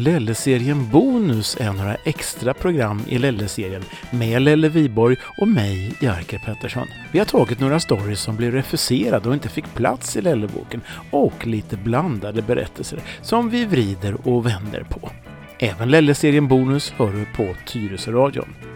Lelle-serien Bonus är några extra program i Lelle-serien med Lelle Viborg och mig, Jerker Pettersson. Vi har tagit några stories som blev refuserade och inte fick plats i Lelleboken och lite blandade berättelser som vi vrider och vänder på. Även Lelle-serien Bonus hör du på Tyresöradion.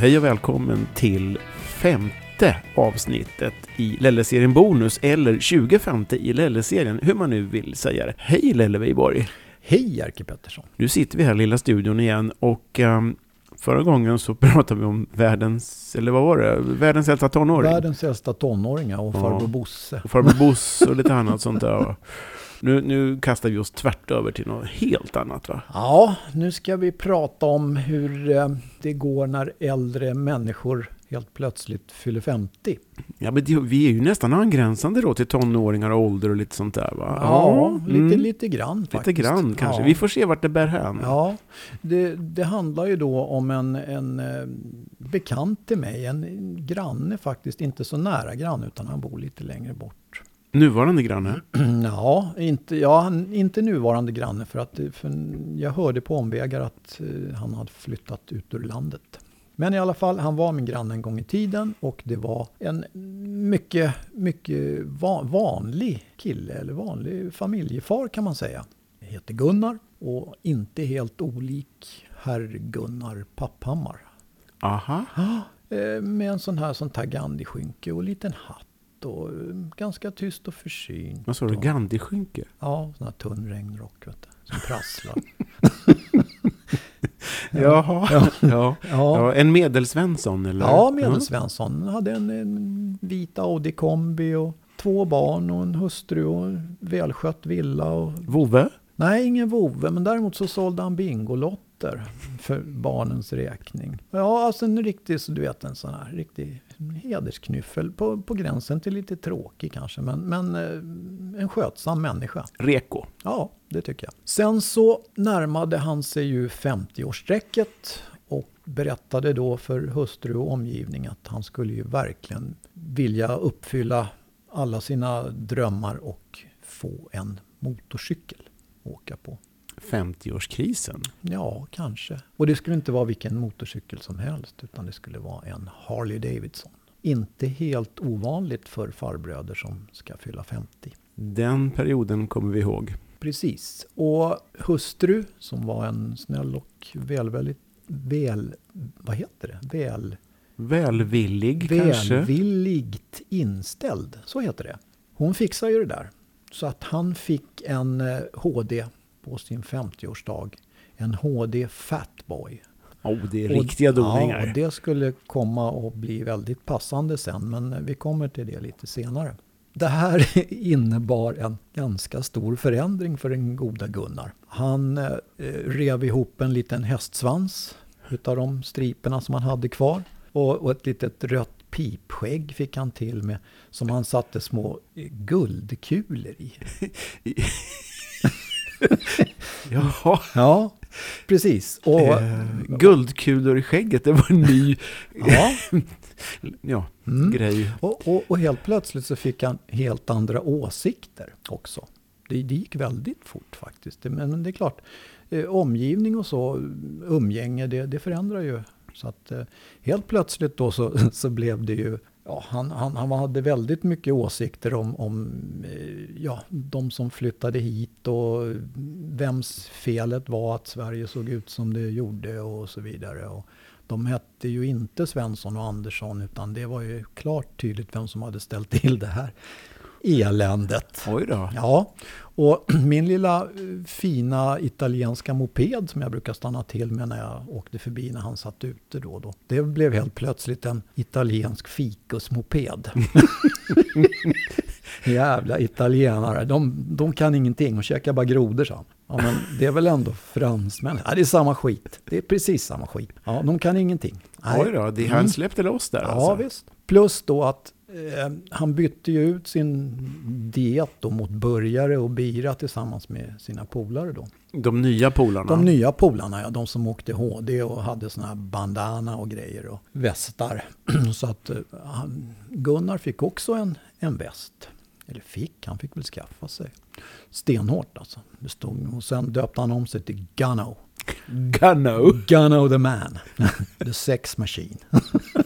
Hej och välkommen till femte avsnittet i Lelle-serien Bonus, eller 25 i Lelle-serien, hur man nu vill säga det. Hej Lelle Weiborg! Hej Jerker Pettersson! Nu sitter vi här i lilla studion igen och um, förra gången så pratade vi om världens, eller vad var det, världens äldsta tonåring? Världens äldsta tonåringar och farbror Bosse. Och farbror Bosse och lite annat sånt där. Nu, nu kastar vi oss tvärt över till något helt annat va? Ja, nu ska vi prata om hur eh, det går när äldre människor helt plötsligt fyller 50. Ja, men det, vi är ju nästan angränsande då till tonåringar och ålder och lite sånt där va? Ja, lite, mm. lite grann faktiskt. Lite grann kanske. Ja. Vi får se vart det bär hän. Ja, det, det handlar ju då om en, en eh, bekant till mig, en granne faktiskt, inte så nära granne utan han bor lite längre bort. Nuvarande granne? Ja, inte, ja, inte nuvarande granne för att för jag hörde på omvägar att uh, han hade flyttat ut ur landet. Men i alla fall, han var min granne en gång i tiden och det var en mycket, mycket va vanlig kille, eller vanlig familjefar kan man säga. Heter Gunnar och inte helt olik herr Gunnar Papphammar. Aha. Eh, med en sån här, sånt här Gandhi-skynke och en liten hatt och ganska tyst och försynt. Vad sa du, Gandhi-skynke? Ja, sån här tunn regnrock vet du, som prasslar. Jaha, ja. Ja. ja. En medelsvensson eller? Ja, medelsvensson. Hade en, en vit Audi kombi och två barn och en hustru och en välskött villa. Och... Vove? Nej, ingen vovve, men däremot så sålde han Bingolotter för barnens räkning. Ja, alltså en riktig, så du vet en sån här riktig hedersknyffel på, på gränsen till lite tråkig kanske, men, men eh, en skötsam människa. Reko. Ja, det tycker jag. Sen så närmade han sig ju 50-årsstrecket och berättade då för hustru och omgivning att han skulle ju verkligen vilja uppfylla alla sina drömmar och få en motorcykel att åka på. 50-årskrisen? Ja, kanske. Och det skulle inte vara vilken motorcykel som helst, utan det skulle vara en Harley Davidson. Inte helt ovanligt för farbröder som ska fylla 50. Den perioden kommer vi ihåg. Precis. Och hustru, som var en snäll och välväldigt, väl, vad heter det? Väl... Välvillig, Välvilligt kanske? Inställd, så heter det. Hon fixar ju det där. Så att han fick en HD eh, på sin 50-årsdag. En HD Fatboy. Oh, det är riktiga doningar. Ja, det skulle komma att bli väldigt passande sen, men vi kommer till det lite senare. Det här innebar en ganska stor förändring för den goda Gunnar. Han eh, rev ihop en liten hästsvans utav de striperna som han hade kvar. Och, och ett litet rött pipskägg fick han till med som han satte små guldkulor i. Jaha. Ja, precis. Och, eh, guldkulor i skägget, det var en ny ja. ja, mm. grej. Och, och, och, helt plötsligt så fick han helt andra åsikter också. Det, det gick väldigt fort faktiskt. Men, men det är klart, eh, omgivning och så, umgänge, det, det förändrar ju. Så att eh, helt plötsligt då så, så blev det ju ja, han, han, han hade väldigt mycket åsikter om, om eh, ja, de som flyttade hit och vems felet var att Sverige såg ut som det gjorde och så vidare. Och de hette ju inte Svensson och Andersson utan det var ju klart tydligt vem som hade ställt till det här eländet. Oj då. Ja, och min lilla eh, fina italienska moped som jag brukar stanna till med när jag åkte förbi när han satt ute då och då. Det blev helt plötsligt en italiensk fikusmoped. Jävla italienare, de, de kan ingenting och käkar bara grodor sa Ja men det är väl ändå fransmän? Ja det är samma skit. Det är precis samma skit. Ja, de kan ingenting. Nej. Oj då, de, han släppte loss där Ja alltså. visst. Plus då att Eh, han bytte ju ut sin diet då mot burgare och bira tillsammans med sina polare då. De nya polarna? De nya polarna, ja. De som åkte HD och hade såna här bandana och grejer och västar. Så att eh, han, Gunnar fick också en, en väst. Eller fick, han fick väl skaffa sig. Stenhårt alltså. Det stod, och sen döpte han om sig till Gunno. Gunno? Gunno the man. the sex machine.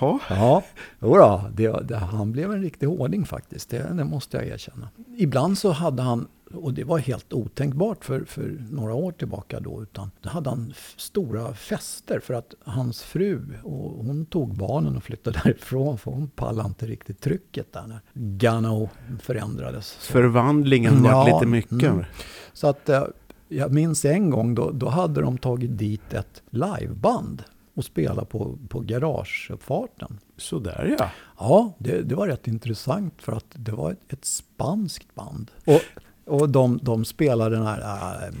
Jaha. Ja, jodå, det, det, han blev en riktig hårding faktiskt. Det, det, måste jag erkänna. Ibland så hade han, och det var helt otänkbart för, för några år tillbaka då, utan då hade han stora fester för att hans fru, och hon tog barnen och flyttade därifrån för hon pallade inte riktigt trycket där när Gano förändrades. Så. Förvandlingen var ja, lite mycket. Mm. Så att eh, jag minns en gång då, då hade de tagit dit ett liveband och spela på, på garageuppfarten. Sådär ja. Ja, det, det var rätt intressant för att det var ett, ett spanskt band. Och, och de, de spelade den här äh,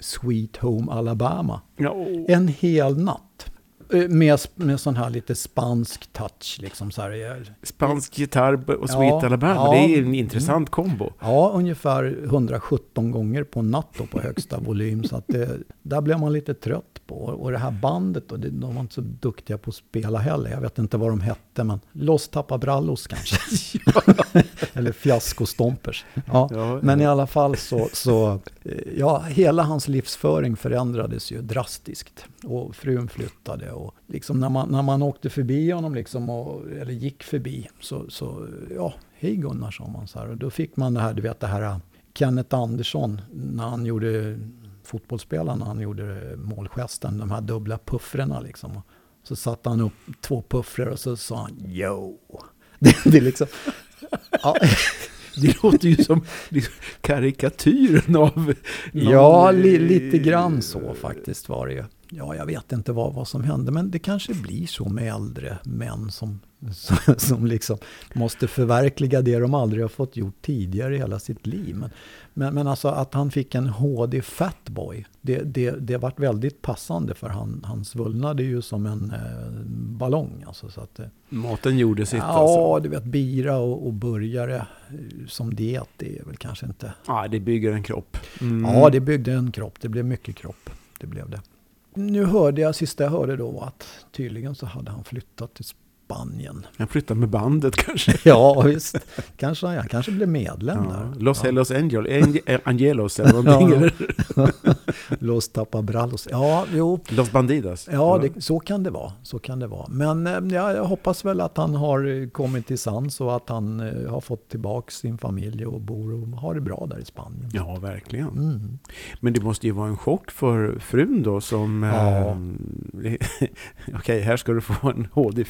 Sweet Home Alabama. Ja, En hel natt. Eh, med, med sån här lite spansk touch. Liksom så här. Spansk gitarr och Sweet ja, Alabama, ja, det är en intressant kombo. Ja, ungefär 117 gånger på en natt på högsta volym. Så att det, där blev man lite trött på. Och det här bandet, då, de var inte så duktiga på att spela heller. Jag vet inte vad de hette, men Los Tapabrallos kanske. Eller Fiasko Stompers. Ja, ja, men i alla fall så, så, eh, ja, hela hans livsföring förändrades ju drastiskt. Och frun flyttade och liksom när man, när man åkte förbi honom liksom, och, eller gick förbi, så, så ja, hej Gunnar sa man så här. Och då fick man det här, du vet det här Kenneth Andersson, när han gjorde fotbollsspelaren han gjorde målgesten, de här dubbla puffrarna liksom. Så satte han upp två puffrar och så sa han yo. Det, det liksom, ja. Det låter ju som karikatyren av... Någon... Ja, li, lite grann så faktiskt var det ju. Ja, jag vet inte vad, vad som hände, men det kanske blir så med äldre män som, som, som liksom måste förverkliga det de aldrig har fått gjort tidigare i hela sitt liv. Men, men, men alltså att han fick en HD Fatboy, det, det, det vart väldigt passande för han, han svullnade ju som en eh, ballong. Alltså, så att, eh, Maten gjorde sitt ja, alltså? Ja, du vet bira och, och burgare eh, som diet, det är väl kanske inte... Ja, det bygger en kropp. Mm. Ja, det byggde en kropp. Det blev mycket kropp. Det blev det. Nu hörde jag, sista jag hörde då var att tydligen så hade han flyttat till Spanien. Han flyttade med bandet kanske? ja, visst. Kanske han kanske blev medlem ja. där. Los ja. Hellos Angel, Angelos eller någonting. ja. Los Tapabrallos. Ja, jo. Los Bandidas. Ja, det, så kan det vara. Så kan det vara. Men eh, ja, jag hoppas väl att han har kommit till sans och att han eh, har fått tillbaka sin familj och bor och har det bra där i Spanien. Ja, verkligen. Mm. Men det måste ju vara en chock för frun då som... Ja. Eh, Okej, okay, här ska du få en HD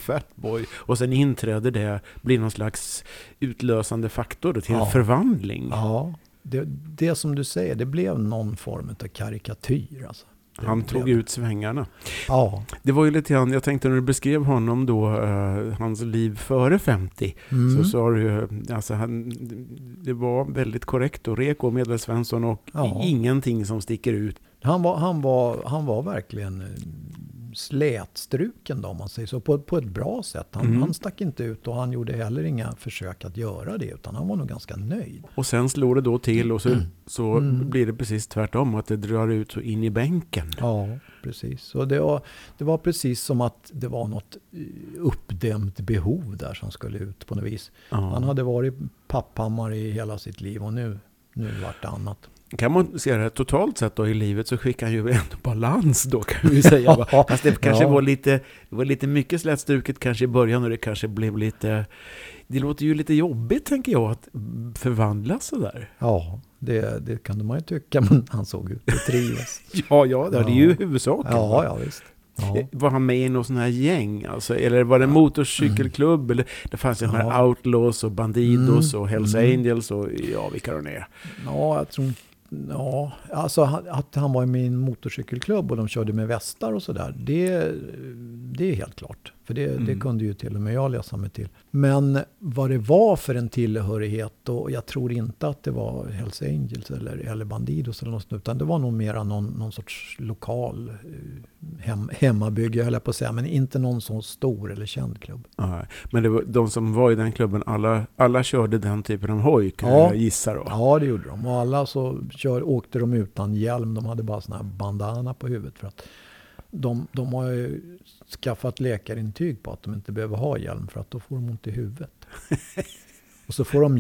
Fatboy. Och sen inträder det, blir någon slags utlösande faktor till ja. en förvandling. Ja, det, det som du säger, det blev någon form av karikatyr. Alltså. Han tog ut svängarna. Ja. Det var ju lite grann, jag tänkte när du beskrev honom då, uh, hans liv före 50, mm. så sa du alltså han, det var väldigt korrekt och reko medelsvensson och ja. ingenting som sticker ut. Han var, han var, han var verkligen slätstruken då, om man säger så, på, på ett bra sätt. Han, mm. han stack inte ut och han gjorde heller inga försök att göra det, utan han var nog ganska nöjd. Och sen slår det då till och så, mm. så mm. blir det precis tvärtom, att det drar ut så in i bänken. Ja, precis. Och det var, det var precis som att det var något eh, uppdämt behov där som skulle ut på något vis. Ja. Han hade varit papphammar i hela sitt liv och nu, nu vart det annat kan man se det totalt sett då i livet så skickar han ju ändå balans då kan vi säga. Fast det kanske ja. var, lite, var lite mycket slätstruket kanske i början och det kanske blev lite... Det låter ju lite jobbigt tänker jag att förvandlas sådär. Ja, det, det kan man ju tycka, men han såg ut att trivas. ja, ja, det är ju huvudsaken. Ja, ja, visst. Ja. Var han med i någon sån här gäng? Alltså, eller var det en motorcykelklubb? Mm. Eller, det fanns ju ja. de här Outlaws och Bandidos mm. och Hells mm. Angels och ja, vilka de är. Ja, jag tror Ja, alltså att han var med i en motorcykelklubb och de körde med västar och sådär. Det, det är helt klart. För det, Mm. det kunde ju till och med jag läsa mig till. Men vad det var för en tillhörighet, och jag tror inte att det var Hells Angels eller, eller Bandidos eller något sånt, utan det var nog mera någon, någon sorts lokal eh, hem, hemmabygge, höll jag på att säga, men inte någon sån stor eller känd klubb. Nej, Men var, de som var i den klubben, alla, alla körde den typen av hoj kan Ja. jag gissa då. Ja, det gjorde de. Och alla så kör, åkte de utan hjälm. De hade bara sån här bandana på huvudet. För att de, de har ju skaffat läkarintyg på att de inte behöver ha hjälm för att då får de ont i huvudet. Och så får de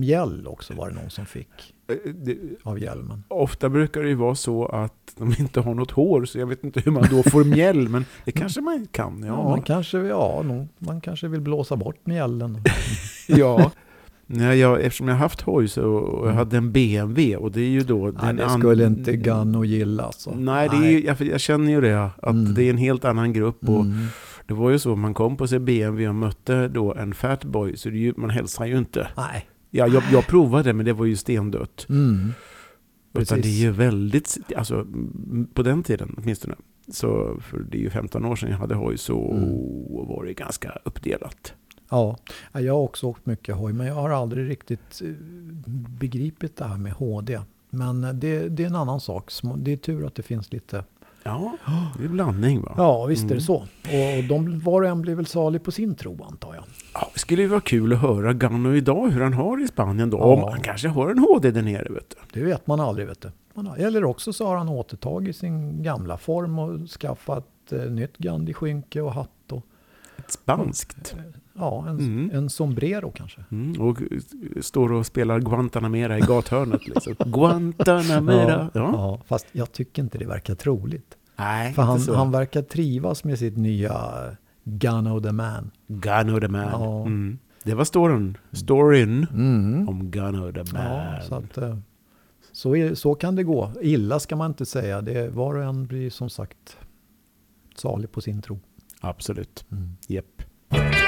mjäll också var det någon som fick Eh, Det, av hjälmen. ofta brukar det ju vara så att de inte har något hår, så jag vet inte hur man då får mjäll, men det kanske man kan. Ja, Ja, man, kanske, ja, man kanske vill blåsa bort mjällen. ja. Nej, jag, eftersom jag haft hoj så, och jag Mm. hade en BMW och det är ju då... Nej, den det an- skulle inte Gano gilla. Alltså. Nej, det är ju, jag, jag känner ju det, att Mm. det är en helt annan grupp. Och Mm. Det var ju så, man kom på sin BMW och mötte då en fatboy, så ju, man hälsar ju inte. Nej. Ja, jag, jag provade, men det var ju stendött. Mm. Utan det är ju väldigt, alltså på den tiden åtminstone, så för det är ju 15 år sedan jag hade hoj, så Mm. var det ganska uppdelat. Ja, Ja, jag har också åkt mycket hoj, men jag har aldrig riktigt eh, begripit det här med HD. Men eh, det, det är en annan sak. Det är tur att det finns lite. Ja, det är blandning va? Ja, visst är Mm. det så. Och, och de, var och en blir väl salig på sin tro, antar jag. Ja, det skulle ju vara kul att höra Gano idag, hur han har i Spanien då. Ja. Om han kanske har en HD där nere, vet du. Det vet man aldrig, vet du. Har, eller också så har han återtagit sin gamla form och skaffat eh, nytt Gandhi-skynke och hatt. Ett spanskt. ja, en, Mm. en sombrero kanske. Mm, och står och spelar Guantanamera i gathörnet. Liksom. Guantanamera. Ja. ja, fast jag tycker inte det verkar troligt. Nej, För han, han verkar trivas med sitt nya Gano the Man. Gano the man. Ja. Mm. Det var storyn. Storyn Mm. om Gano the man. Ja, så, att, eh, så, är, så kan det gå. Illa ska man inte säga. Det, var och en blir som sagt salig på sin tro. Absolut. Mm. Japp.